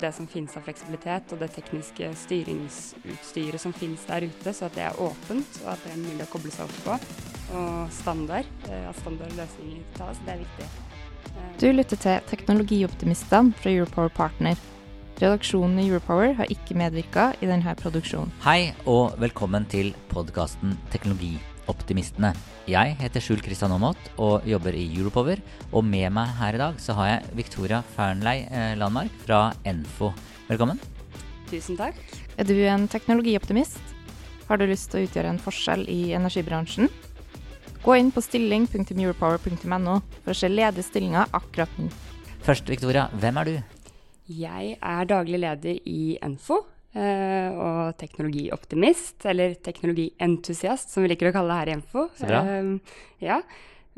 det som finnes av fleksibilitet, og det tekniske styringsutstyret som finnes der ute, så at det er åpent, og at det er mulig å koble seg opp på. Og standard, eh, at standardløsninger tas, det er viktig. Du lytter til Teknologioptimistene fra Europower Partner. Redaksjonen i Europower har ikke medvirka i denne produksjonen. Hei og velkommen til podkasten Teknologioptimistene. Jeg heter Skjul Kristian Aamodt og jobber i Europower. Og med meg her i dag så har jeg Victoria Fernley eh, Landmark fra Enfo. Velkommen. Tusen takk. Er du en teknologioptimist? Har du lyst til å utgjøre en forskjell i energibransjen? Gå inn på stilling.europower.no for å se ledige stillinger akkurat nå. Først, Victoria, hvem er du? Jeg er daglig leder i Enfo. Eh, og teknologioptimist, eller teknologientusiast, som vi liker å kalle det her i Enfo. Uh. Eh, ja.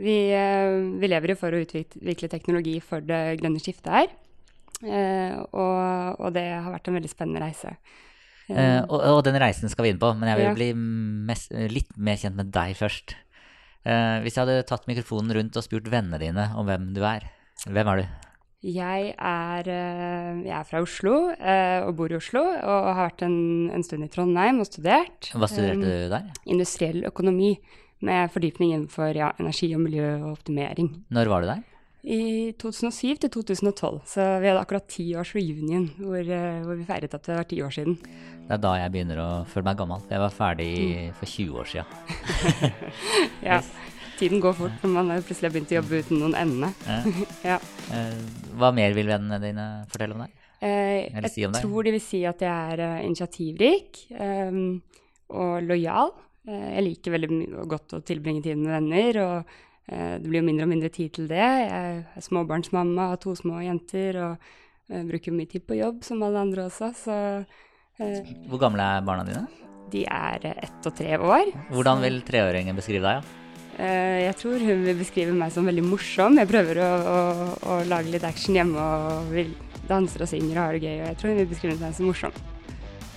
Vi, uh, vi lever jo for å utvikle teknologi for det grønne skiftet her. Og, og det har vært en veldig spennende reise. Og, og den reisen skal vi inn på, men jeg vil Ja. bli mest, litt mer kjent med deg først. Hvis jeg hadde tatt mikrofonen rundt og spurt vennene dine om hvem du er, hvem er du? Jeg er, eh, jeg er fra Oslo eh, og bor i Oslo, og har vært en, en stund i Trondheim og studert. Hva studerte Eh, du der? Industriell økonomi, med fordypning innenfor ja, energi og miljø og optimering. Når var du der? I 2007 til 2012, så vi hadde akkurat tiårs-reunion, hvor, hvor vi feiret at det var ti år siden. Det er da jeg begynner å føle meg gammel. Jeg var ferdig for 20 år siden. Ja, tiden går fort når man har plutselig har begynt å jobbe uten noen ende. Eh, Ja. eh, hva mer vil vennene dine fortelle om deg? Eh, Eller si om jeg tror de vil si at jeg er eh, initiativrik um, og lojal. Eh, jeg liker veldig godt å tilbringe tiden med venner, og uh, det blir jo mindre og mindre tid til det. Jeg er småbarnsmamma, har to små jenter og uh, bruker mye tid på jobb, som alle andre også. Så uh, Hvor gamle er barna dine? de er eh, ett og tre år. Hvordan vil treåringen beskrive deg? Ja? Eh, jeg tror hun vil beskrive meg som veldig morsom. Jeg prøver å, å, å lage litt action hjemme og vil danser og synger og har det gøy. Og jeg tror hun vil beskrive meg som morsom.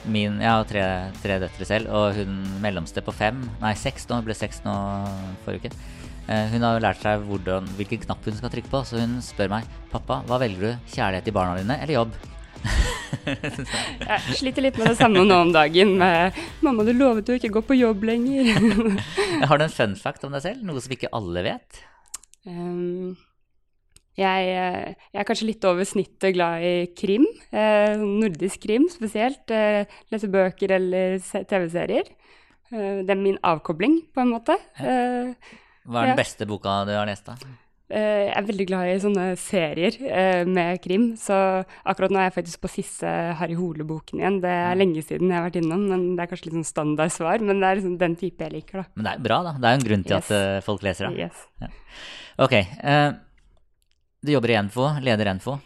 Min, jeg har tre, tre døtre selv, og hun mellomste på fem, nei seks nå, ble seks nå forrige uke. Eh, hun har lært seg hvordan, hvilken knapp hun skal trykke på, så hun spør meg pappa, hva velger du, kjærlighet til barna dine eller jobb? Jeg sliter litt med det samme nå om dagen. Med 'Mamma, du lovet jo ikke å gå på jobb lenger'. Har du en fun fact om deg selv, noe som ikke alle vet? Um, jeg, jeg er kanskje litt over snittet glad i krim. Eh, nordisk krim spesielt. Eh, lese bøker eller TV-serier. Eh, det er min avkobling, på en måte. Eh, Hva er den Ja. beste boka du har lest da? Eh, jeg er veldig glad i sånne serier eh, med krim, så akkurat nå er jeg faktisk på siste Harry Hole-boken igjen. Det er lenge siden jeg har vært innom, men det er kanskje litt sånn standardsvar. Men det er liksom den type jeg liker, da. Men det er bra da, det er jo en grunn til Yes. at eh, folk leser da. Yes. Ok, eh, du jobber i Enfo, leder Enfo.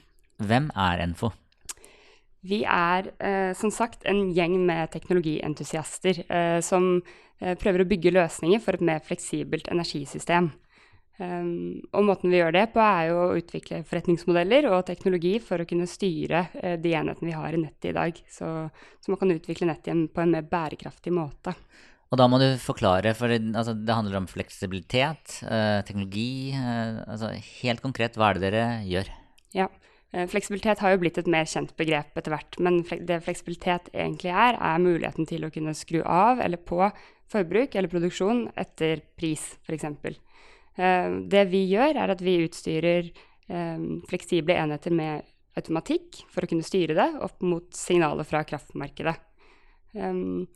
Hvem er Enfo? Vi er eh, som sagt en gjeng med teknologientusiaster eh, som eh, prøver å bygge løsninger for et mer fleksibelt energisystem. Um, og måten vi gjør det på, er jo å utvikle forretningsmodeller og teknologi for å kunne styre uh, de enhetene vi har i nettet i dag, så, så man kan utvikle nettet igjen på en mer bærekraftig måte. Og da må du forklare, for det, altså, det handler om fleksibilitet, uh, teknologi. Uh, altså, helt konkret, hva er det dere gjør? Ja. Fleksibilitet har jo blitt et mer kjent begrep etter hvert, men det fleksibilitet egentlig er, er muligheten til å kunne skru av eller på forbruk eller produksjon etter pris, f.eks. Det vi gjør, er at vi utstyrer eh, fleksible enheter med automatikk for å kunne styre det opp mot signaler fra kraftmarkedet. Um,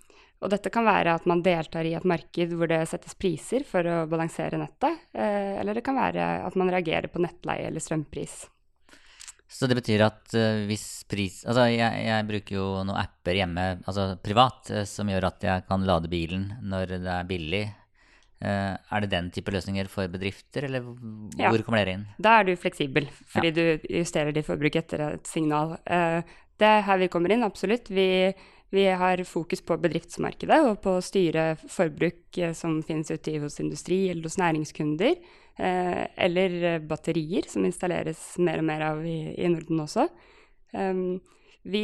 og dette kan være at man deltar i et marked hvor det settes priser for å balansere nettet, eh, eller det kan være at man reagerer på nettleie eller strømpris. Så det betyr at uh, hvis pris Altså, jeg, jeg bruker jo noen apper hjemme, altså privat, eh, som gjør at jeg kan lade bilen når det er billig. Eh, er det den type løsninger for bedrifter, eller hvor Ja. kommer dere inn? Da er du fleksibel, fordi du justerer ditt forbruk etter et signal. Eh, det er her vi kommer inn, absolutt. Vi, vi har fokus på bedriftsmarkedet og på å styre forbruk eh, som finnes ute hos industri eller hos næringskunder. Eller batterier, som installeres mer og mer av i, i Norden også. Vi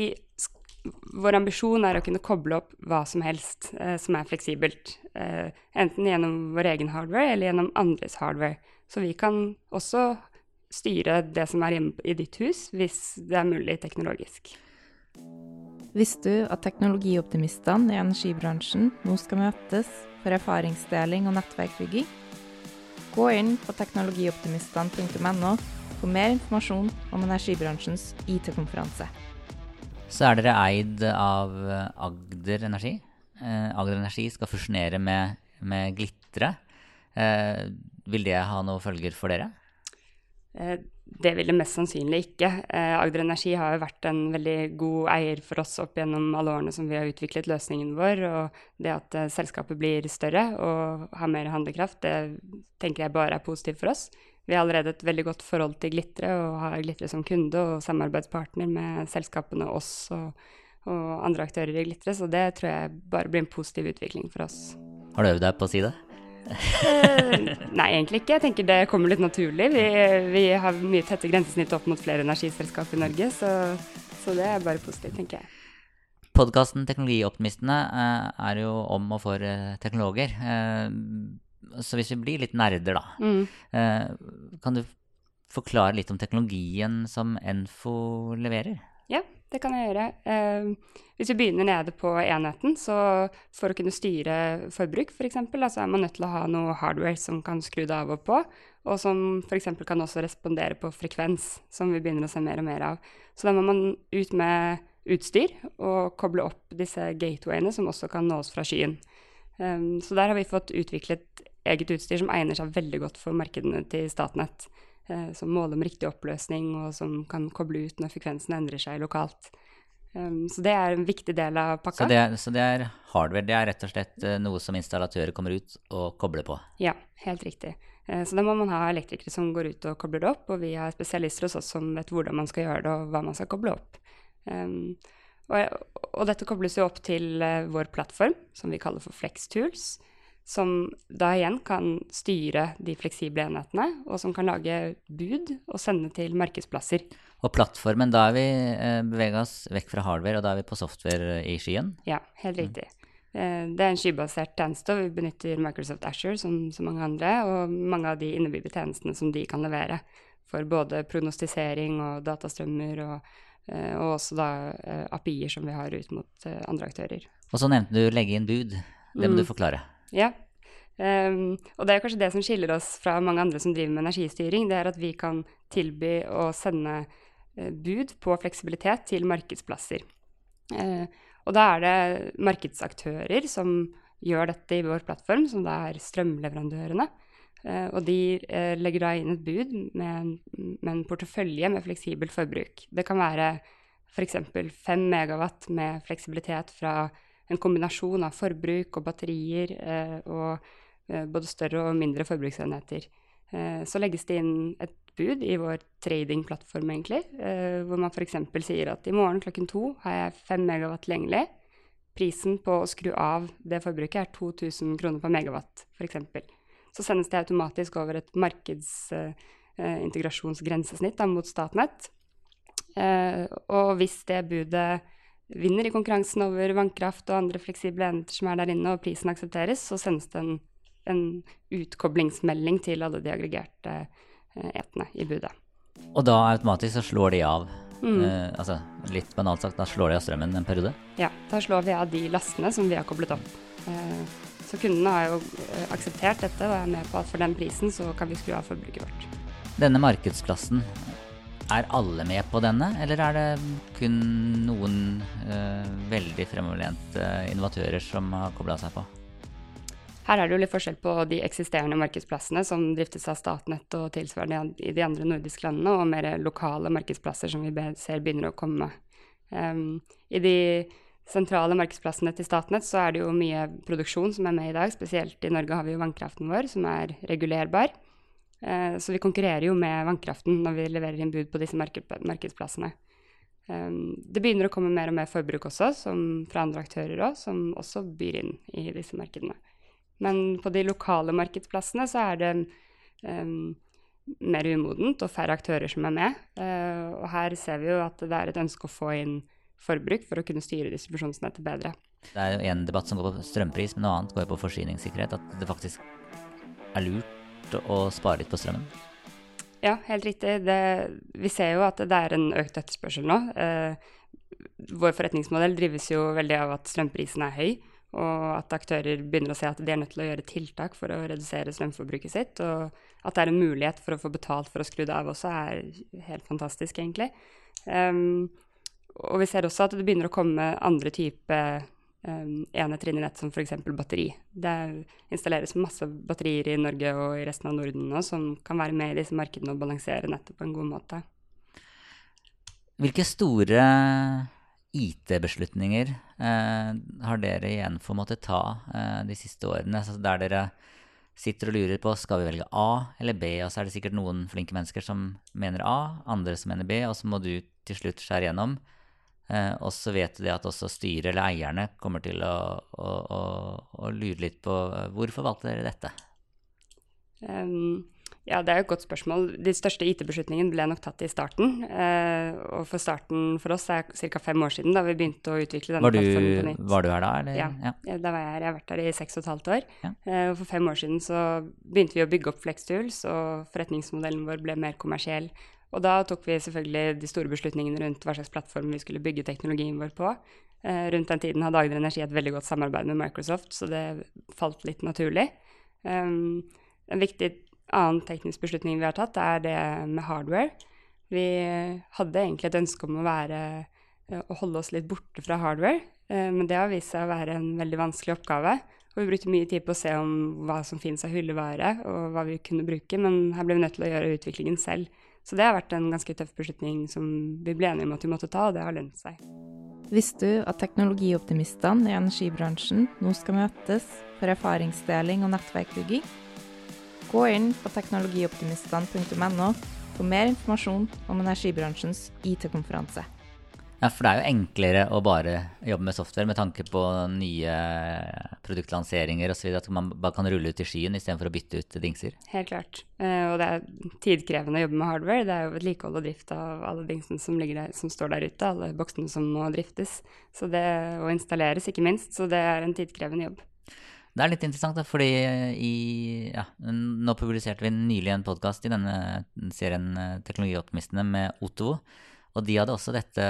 vår ambisjon er å kunne koble opp hva som helst eh, som er fleksibelt. Eh, enten gjennom vår egen hardware eller gjennom andres hardware. Så vi kan også styre det som er hjemme i ditt hus, hvis det er mulig teknologisk. Visste du at teknologioptimistene i energibransjen nå skal møtes for erfaringsdeling og nettverkbygging? Gå inn på teknologioptimistene.no for mer informasjon om energibransjens IT-konferanse så er dere eid av eh, Agder Energi. Eh, Agder Energi skal fusjonere med, med Glitre. Eh, vil det ha noen følger for dere? Eh, det vil det mest sannsynlig ikke. Eh, Agder Energi har jo vært en veldig god eier for oss opp gjennom alle årene som vi har utviklet løsningen vår. Og det at selskapet blir større og har mer handlekraft, det tenker jeg bare er positivt for oss. Vi har allerede et veldig godt forhold til Glitre og har Glitre som kunde og samarbeidspartner med selskapene oss og, og andre aktører i Glitre, så det tror jeg bare blir en positiv utvikling for oss. Har du øvd deg på å si det? Eh, nei, egentlig ikke. Jeg tenker det kommer litt naturlig. Vi, vi har mye tette grensesnitt opp mot flere energiselskap i Norge, så, så det er bare positivt, tenker jeg. Podkasten Teknologioptimistene eh, er jo om og for eh, teknologer så hvis vi blir litt nerder, da, mm. eh, kan du forklare litt om teknologien som Enfo leverer? Ja, det kan jeg gjøre. Eh, hvis vi begynner nede på enheten, så for å kunne styre forbruk f.eks., for så er man nødt til å ha noe hardware som kan skru det av og på, og som f.eks. kan også respondere på frekvens, som vi begynner å se mer og mer av. Så da må man ut med utstyr og koble opp disse gatewayene, som også kan nås fra skyen. Um, så der har vi fått utviklet eget utstyr som egner seg veldig godt for markedene til Statnett. Eh, som måler med riktig oppløsning, og som kan koble ut når frekvensen endrer seg lokalt. Um, så det er en viktig del av pakka. Så det, er, så det, er, hardware? Det er rett og slett uh, noe som installatører kommer ut og kobler på? Ja, helt riktig. Uh, så da må man ha elektrikere som går ut og kobler det opp, og vi har spesialister hos oss som vet hvordan man skal gjøre det, og hva man skal koble opp. Um, og, og, dette kobles jo opp til uh, vår plattform, som vi kaller for FlexTools som da igjen kan styre de fleksible enhetene, og som kan lage bud og sende til markedsplasser. Og plattformen, da er vi eh, bevega oss vekk fra hardware, og da er vi på software i skyen? Ja, helt mm. riktig. Mm. Det er en skybasert tjeneste, og vi benytter Microsoft Asher som så mange andre, og mange av de innebygde tjenestene som de kan levere for både prognostisering og datastrømmer, og, eh, og også da API-er som vi har ut mot andre aktører. Og så nevnte du legge inn bud. Det må mm. du forklare. Ja. Um, og det er kanskje det som skiller oss fra mange andre som driver med energistyring. Det er at vi kan tilby å sende uh, bud på fleksibilitet til markedsplasser. Uh, og da er det markedsaktører som gjør dette i vår plattform, som da er strømleverandørene. Uh, og de legger da inn et bud med en, med en portefølje med fleksibelt forbruk. Det kan være f.eks. 5 megawatt med fleksibilitet fra en kombinasjon av forbruk og batterier eh, og eh, både større og mindre forbruksenheter. Eh, så legges det inn et bud i vår tradingplattform, egentlig, hvor man f.eks. sier at i morgen klokken to har jeg 5 megawatt tilgjengelig. Prisen på å skru av det forbruket er 2000 kroner per megawatt, f.eks. Så sendes det automatisk over et markedsintegrasjonsgrensesnitt mot Statnett. Og hvis det budet vinner i konkurransen over vannkraft og andre fleksible enheter som er der inne, og prisen aksepteres, så sendes det en, en utkoblingsmelding til alle de aggregerte eh, etene i budet. Og da automatisk så slår de av? Mm. Eh, altså litt banalt sagt, da slår de av strømmen en periode? Ja, da slår vi av de lastene som vi har koblet opp. Eh, så kundene har jo eh, akseptert dette og er med på at for den prisen så kan vi skru av forbruket vårt. Denne markedsplassen, er alle med på denne, eller er det kun noen uh, veldig fremoverlente innovatører som har kobla seg på? Her er det jo litt forskjell på de eksisterende markedsplassene som driftes av Statnett og tilsvarende i de andre nordiske landene, og mer lokale markedsplasser som vi ser begynner å komme. Um, I de sentrale markedsplassene til Statnett så er det jo mye produksjon som er med i dag. Spesielt i Norge har vi jo vannkraften vår, som er regulerbar. Eh, så vi konkurrerer jo med vannkraften når vi leverer inn bud på disse markedsplassene. Um, det begynner å komme mer og mer forbruk også, fra andre aktører òg, som også byr inn i disse markedene. Men på de lokale markedsplassene så er det um, mer umodent og færre aktører som er med. Uh, og her ser vi jo at det er et ønske å få inn forbruk for å kunne styre distribusjonsnettet bedre. Det er jo en debatt som går på strømpris, men noe annet går på forsyningssikkerhet. At det faktisk er lurt å spare litt på strømmen. Ja, helt riktig. Det, vi ser jo at det er en økt etterspørsel nå. Eh, vår forretningsmodell drives jo veldig av at strømprisen er høy, og at aktører begynner å se at de er nødt til å gjøre tiltak for å redusere strømforbruket sitt. Og at det er en mulighet for å få betalt for å skru det av også, er helt fantastisk, egentlig. Um, og vi ser også at det begynner å komme andre typer um, enheter inn i nett, som f.eks. batteri. Det installeres masse batterier i Norge og i resten av Norden nå som kan være med i disse markedene og balansere nettet på en god måte. Hvilke store IT-beslutninger eh, har dere igjen for å måtte ta eh, de siste årene? Altså der dere sitter og lurer på skal vi velge A eller B, og så er det sikkert noen flinke mennesker som mener A, andre som mener B, og så må du til slutt skjære gjennom. Eh, og så vet du at også styret eller eierne kommer til å, å, å, å lure litt på eh, hvorfor valgte dere dette? Um, ja, det er jo et godt spørsmål. De største IT-beslutningene ble nok tatt i starten. Eh, og for starten for oss er ca. fem år siden da vi begynte å utvikle denne var du, plattformen på nytt. Var du her da? Eller? Ja, ja. da var jeg her. Jeg har vært her i seks og et halvt år. Ja. Eh, og for fem år siden så begynte vi å bygge opp Flextools, og forretningsmodellen vår ble mer kommersiell. Og da tok vi selvfølgelig de store beslutningene rundt hva slags plattform vi skulle bygge teknologien vår på. Eh, rundt den tiden hadde Agder Energi et veldig godt samarbeid med Microsoft, så det falt litt naturlig. Um, en viktig annen teknisk beslutning vi har tatt, er det med hardware. Vi hadde egentlig et ønske om å, være, eh, å holde oss litt borte fra hardware, eh, men det har vist seg å være en veldig vanskelig oppgave. Og vi brukte mye tid på å se om hva som finnes av hyllevare, og hva vi kunne bruke, men her ble vi nødt til å gjøre utviklingen selv. Så det har vært en ganske tøff beslutning som vi ble enige om at vi måtte ta, og det har lønt seg. Visste du at teknologioptimistene i energibransjen nå skal møtes for erfaringsdeling og nettverkbygging? Gå inn på teknologioptimistene.no for mer informasjon om energibransjens IT-konferanse. Ja, for det er jo enklere å bare jobbe med software med tanke på nye produktlanseringer osv. At man bare kan rulle ut i skyen istedenfor å bytte ut dingser. Helt klart. Uh, og det er tidkrevende å jobbe med hardware. Det er jo vedlikehold og drift av alle dingsene som, der, som, står der ute, alle boksene som må driftes. Så det, og installeres, ikke minst. Så det er en tidkrevende jobb. Det er litt interessant, da, fordi i, ja, nå publiserte vi nylig en podkast i denne serien eh, Teknologioptimistene med Otto. Og de hadde også dette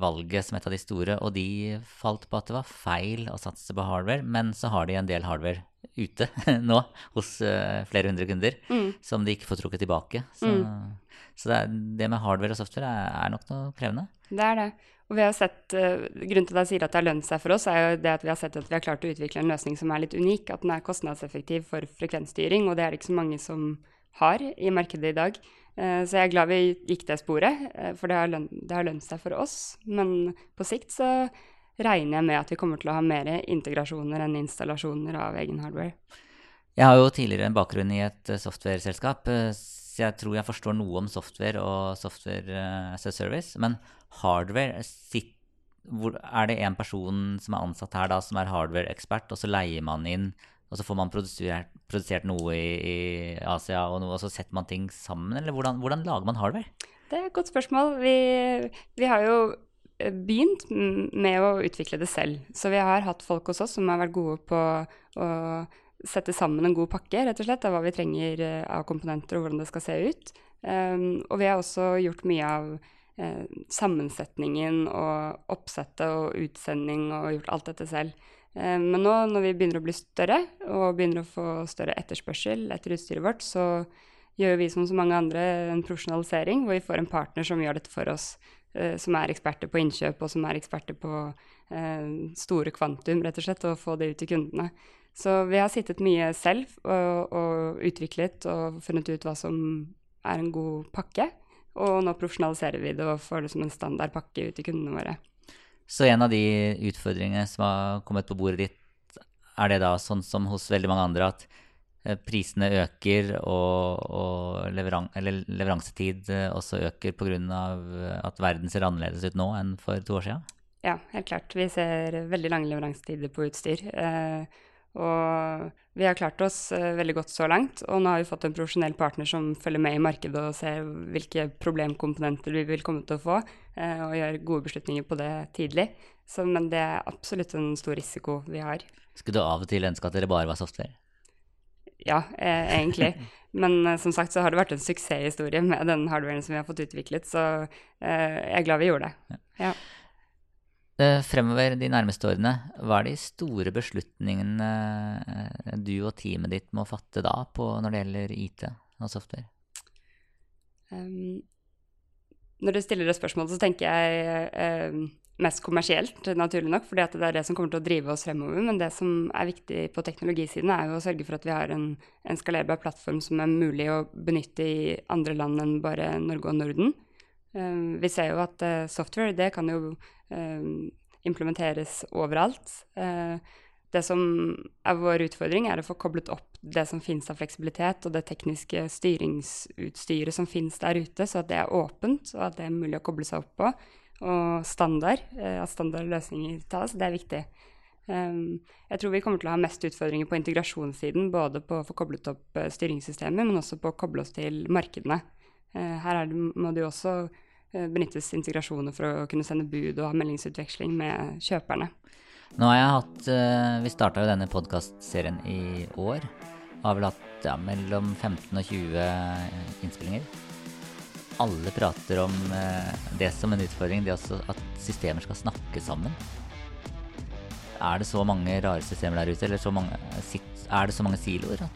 valget som et av de store, og de falt på at det var feil å satse på hardware, men så har de en del hardware ute nå hos uh, flere hundre kunder mm. som de ikke får trukket tilbake. Så, mm. så det, er, det, med hardware og software er, er, nok noe krevende. Det er det. Og vi har sett, uh, Grunnen til at jeg sier at det har lønt seg for oss, er jo det at vi har sett at vi har klart å utvikle en løsning som er litt unik. At den er kostnadseffektiv for frekvensstyring, og det er det ikke så mange som har i markedet i dag. Eh, så jeg er glad vi gikk det sporet, eh, for det har, løn, det har lønt seg for oss. Men på sikt så regner jeg med at vi kommer til å ha mer integrasjoner enn installasjoner av egen hardware. Jeg har jo tidligere en bakgrunn i et eh, software-selskap, så jeg tror jeg forstår noe om software og software as a service. Men hardware Er det en person som er ansatt her da, som er hardware-ekspert, og så leier man inn og så får man produsert, produsert noe i, i, Asia, og, noe, og, så setter man ting sammen? Eller hvordan, hvordan, lager man hardware? Det er et godt spørsmål. Vi, vi, har jo eh, begynt med å utvikle det selv. Så vi har hatt folk hos oss som har vært gode på å sette sammen en god pakke rett og slett, av hva vi trenger eh, av komponenter og hvordan det skal se ut. Um, og vi har også gjort mye av uh, sammensetningen og oppsettet og utsending og gjort alt dette selv. Eh, men nå når vi begynner å bli større og begynner å få større etterspørsel etter utstyret vårt, så gjør vi som så mange andre en profesjonalisering hvor vi får en partner som gjør dette for oss. Eh, som er eksperter på innkjøp og som er eksperter på eh, store kvantum, rett og slett, og få det ut til kundene. Så vi har sittet mye selv og, og utviklet og funnet ut hva som er en god pakke. Og nå profesjonaliserer vi det og får det som en standard pakke ut til kundene våre. Så en av de utfordringene som har kommet på bordet ditt, er det da sånn som hos veldig mange andre at eh, prisene øker og, og leveran leveransetid eh, også øker pga. at verden ser annerledes ut nå enn for to år siden? Ja, helt klart. Vi ser veldig lange leveransetider på utstyr. Eh, og vi har klart oss uh, veldig godt så langt. Og nå har vi fått en profesjonell partner som følger med i markedet og ser hvilke problemkomponenter vi vil komme til å få, uh, og gjør gode beslutninger på det tidlig. Så, men det er absolutt en stor risiko vi har. Skulle du av og til ønske at dere bare var software? Ja, eh, egentlig. Men eh, som sagt så har det vært en suksesshistorie med den hardwaren som vi har fått utviklet, så eh, jeg er glad vi gjorde det. Ja. ja. Fremover de nærmeste årene, hva er de store beslutningene eh, du og teamet ditt må fatte da når det gjelder IT og software? Um, når du stiller det spørsmålet, så tenker jeg um, mest kommersielt, naturlig nok, For det er det som kommer til å drive oss fremover. Men det som er viktig på teknologisiden, er jo å sørge for at vi har en, en skalerbar plattform som er mulig å benytte i andre land enn bare Norge og Norden. Um, vi ser jo at uh, software, det kan jo um, implementeres overalt. Uh, det som er vår utfordring, er å få koblet opp det som finnes av fleksibilitet, og det tekniske styringsutstyret som finnes der ute, så at det er åpent, og at det er mulig å koble seg opp på. Og standard, uh, at standardløsninger tas, det er viktig. Um, jeg tror vi kommer til å ha mest utfordringer på integrasjonssiden, både på å få koblet opp styringssystemet, men også på å koble oss til markedene. Her det, må det jo også benyttes integrasjoner for å kunne sende bud og ha meldingsutveksling med kjøperne. Nå har jeg hatt eh, Vi starta jo denne podkastserien i år. Og har vel hatt ja, mellom 15 og 20 innspillinger. Alle prater om eh, det som en utfordring, det også at systemer skal snakke sammen. Er det så mange rare systemer der ute, eller mange, er det så mange siloer?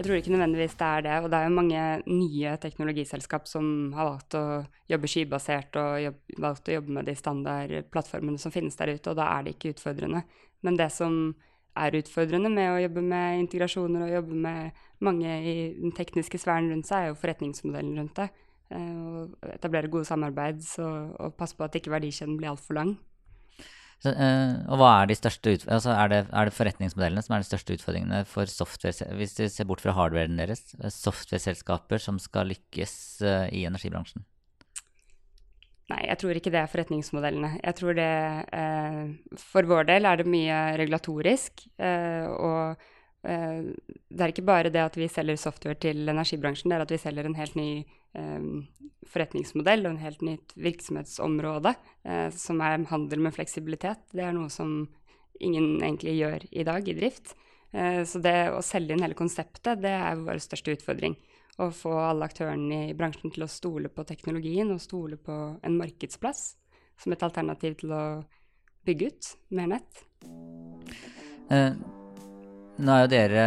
Jeg tror ikke nødvendigvis det er det. Og det er jo mange nye teknologiselskap som har valgt å jobbe skybasert og jobb, valgt å jobbe med de standardplattformene som finnes der ute, og da er det ikke utfordrende. Men det som er utfordrende med å jobbe med integrasjoner og jobbe med mange i den tekniske sfæren rundt seg, er jo forretningsmodellen rundt det. Og etablere gode samarbeid og passe på at ikke verdikjeden blir altfor lang. Uh, og hva er de største altså er, det, er det forretningsmodellene som er de største utfordringene for software, hvis du ser bort fra hardwaren deres, eh, software-selskaper som skal lykkes uh, i energibransjen? Nei, jeg tror ikke det er forretningsmodellene. Jeg tror det eh, For vår del er det mye regulatorisk. og det er ikke bare det at vi selger software til energibransjen, det er at vi selger en helt ny um, forretningsmodell og en helt nytt virksomhetsområde, uh, som er handel med fleksibilitet. Det er noe som ingen egentlig gjør i dag i drift. Så det å selge inn hele konseptet, det er vår største utfordring. Å få alle aktørene i bransjen til å stole på teknologien og stole på en markedsplass som et alternativ til å bygge ut mer nett. Uh, nå er jo dere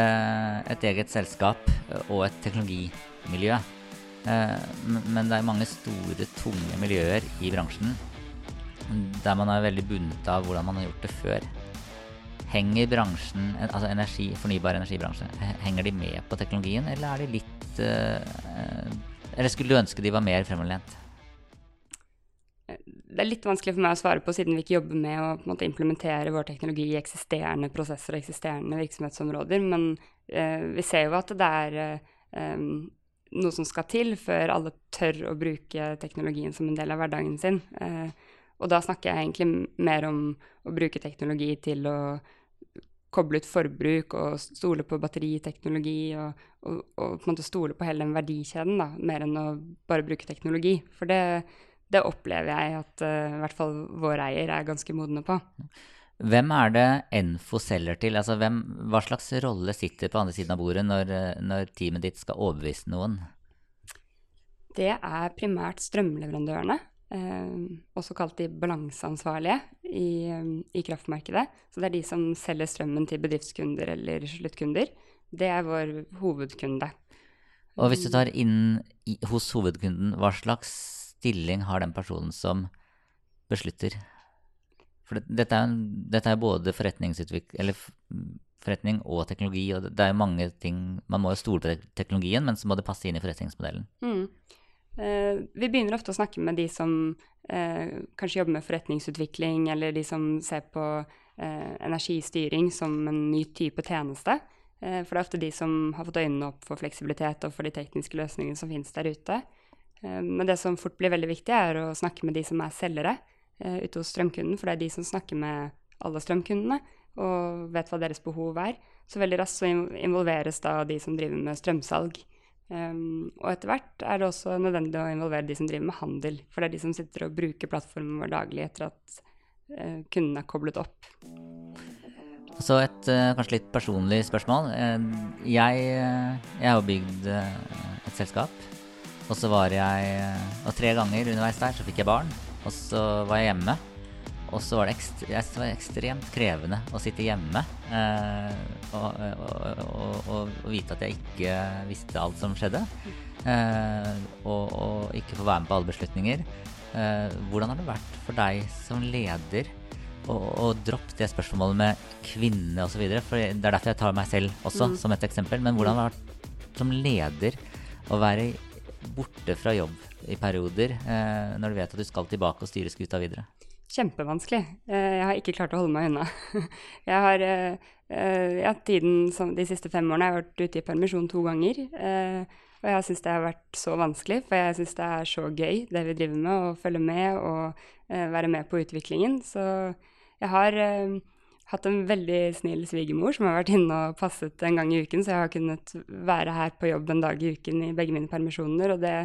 et eget selskap og et teknologimiljø. Eh, men det er mange store, tunge miljøer i bransjen der man er veldig bundet av hvordan man har gjort det før. Henger bransjen, altså energi, fornybar energibransje, henger de med på teknologien, eller er de litt eh, Eller skulle du ønske de var mer fremoverlent? Det er litt vanskelig for meg å svare på, siden vi ikke jobber med å måte, implementere vår teknologi i eksisterende prosesser og eksisterende virksomhetsområder. Men eh, vi ser jo at det er eh, noe som skal til før alle tør å bruke teknologien som en del av hverdagen sin. Eh, og da snakker jeg egentlig mer om å bruke teknologi til å koble ut forbruk og stole på batteriteknologi og, og, og på en måte stole på hele den verdikjeden, da, mer enn å bare bruke teknologi. For det, det opplever jeg at uh, i hvert fall våre eier er ganske modne på. Hvem er det Enfo selger til? Altså, hvem, hva slags rolle sitter på andre siden av bordet når, når teamet ditt skal overbevise noen? Det er primært strømleverandørene, eh, også kalt de balanseansvarlige i, i, kraftmarkedet. Så det er de som selger strømmen til bedriftskunder eller sluttkunder. Det er vår hovedkunde. Og hvis du tar inn hos hovedkunden, hva slags stilling har den personen som beslutter for det, dette, er, dette er både forretning og teknologi, og det er jo mange ting Man må jo stole på teknologien, men så må det passe inn i forretningsmodellen. Mm. Eh, vi begynner ofte å snakke med de som eh, kanskje jobber med forretningsutvikling, eller de som ser på eh, energistyring som en ny type tjeneste. Eh, for det er ofte de som har fått øynene opp for fleksibilitet og for de tekniske løsningene som finnes der ute. Eh, men det som fort blir veldig viktig, er å snakke med de som er selgere eh, ute hos strømkunden, for det er de som snakker med alle strømkundene og vet hva deres behov er. Så veldig raskt så involveres da de som driver med strømsalg. Um, og etter hvert er det også nødvendig å involvere de som driver med handel. For det er de som sitter og bruker plattformen vår daglig etter at uh, kunden er koblet opp. Så et kanskje litt personlig spørsmål. Jeg, jeg har bygd et selskap. Og så var jeg Og tre ganger underveis der så fikk jeg barn. Og så var jeg hjemme. Og så var det, ekstre, det var ekstremt krevende å sitte hjemme eh, og, og, og, og, vite at jeg ikke visste alt som skjedde. Eh, og, ikke få være med på alle beslutninger. Eh, hvordan har det vært for deg som leder å droppe det spørsmålet med kvinne osv.? For det er derfor jeg tar meg selv også mm. som et eksempel. Men hvordan har det vært som leder å være borte fra jobb i perioder eh, når du vet at du skal tilbake og styre skuta videre? kjempevanskelig. Eh, jeg har ikke klart å holde meg unna. Jeg har eh, eh, ja, tiden som de siste fem årene har jeg vært ute i permisjon to ganger. Og jeg syns det har vært så vanskelig, for jeg syns det er så gøy det vi driver med, å følge med og være med på utviklingen. Så jeg har hatt en veldig snill svigermor som har vært inne og passet en gang i uken, så jeg har kunnet være her på jobb en dag i uken i begge mine permisjoner, og det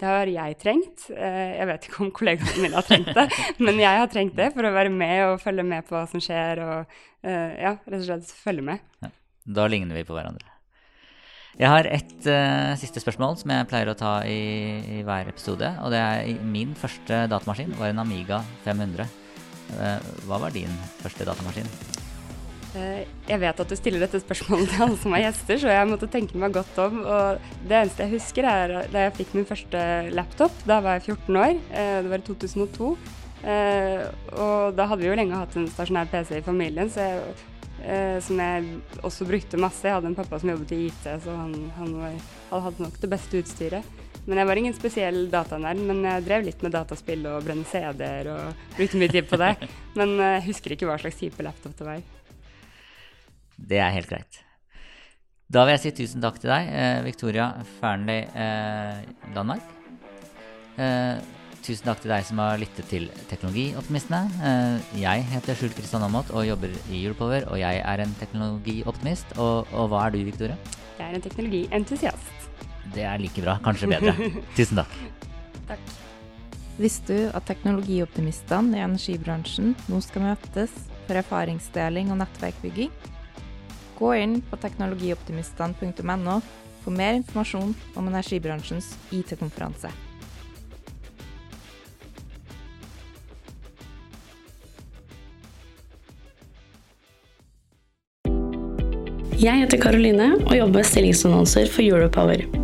det har jeg trengt. Eh, jeg vet ikke om kollegaene mine har trengt det, men jeg har trengt det for å være med og følge med på hva som skjer, og eh, ja, rett og slett følge med. Ja, da ligner vi på hverandre. Jeg har et uh, siste spørsmål som jeg pleier å ta i, i, hver episode. Og det er min første datamaskin var en Amiga 500. Uh, hva var din første datamaskin? Eh, jeg vet at du stiller dette spørsmålet til alle som er gjester, så jeg måtte tenke meg godt om. Og det eneste jeg husker, er da jeg fikk min første laptop. Da var jeg 14 år. Eh, det var i 2002. Eh, og da hadde vi jo lenge hatt en stasjonær PC i familien, jeg, som jeg også brukte masse. Jeg hadde en pappa som jobbet i IT, så han, han var, hadde nok det beste utstyret. Men jeg var ingen spesiell datanerd, men jeg drev litt med dataspill og brenne CD-er og brukte mye tid på det. Men jeg husker ikke hva slags type laptop det var. Det er helt greit. Da vil jeg si tusen takk til deg, eh, Victoria Fearnley eh, Danmark. Eh, tusen takk til deg som har lyttet til Teknologioptimistene. Eh, jeg heter Skjult Kristian Aamodt og jobber i Europower, og jeg er en teknologioptimist. Og, og hva er du, Victoria? Jeg er en teknologientusiast. Det er like bra, kanskje bedre. tusen takk. takk. Visste du at teknologioptimistene i energibransjen nå skal møtes for erfaringsdeling og nettverkbygging? Gå inn på teknologioptimistene.no for mer informasjon om energibransjens IT-konferanse. Jeg heter Karoline og jobber med stillingsannonser for Europower.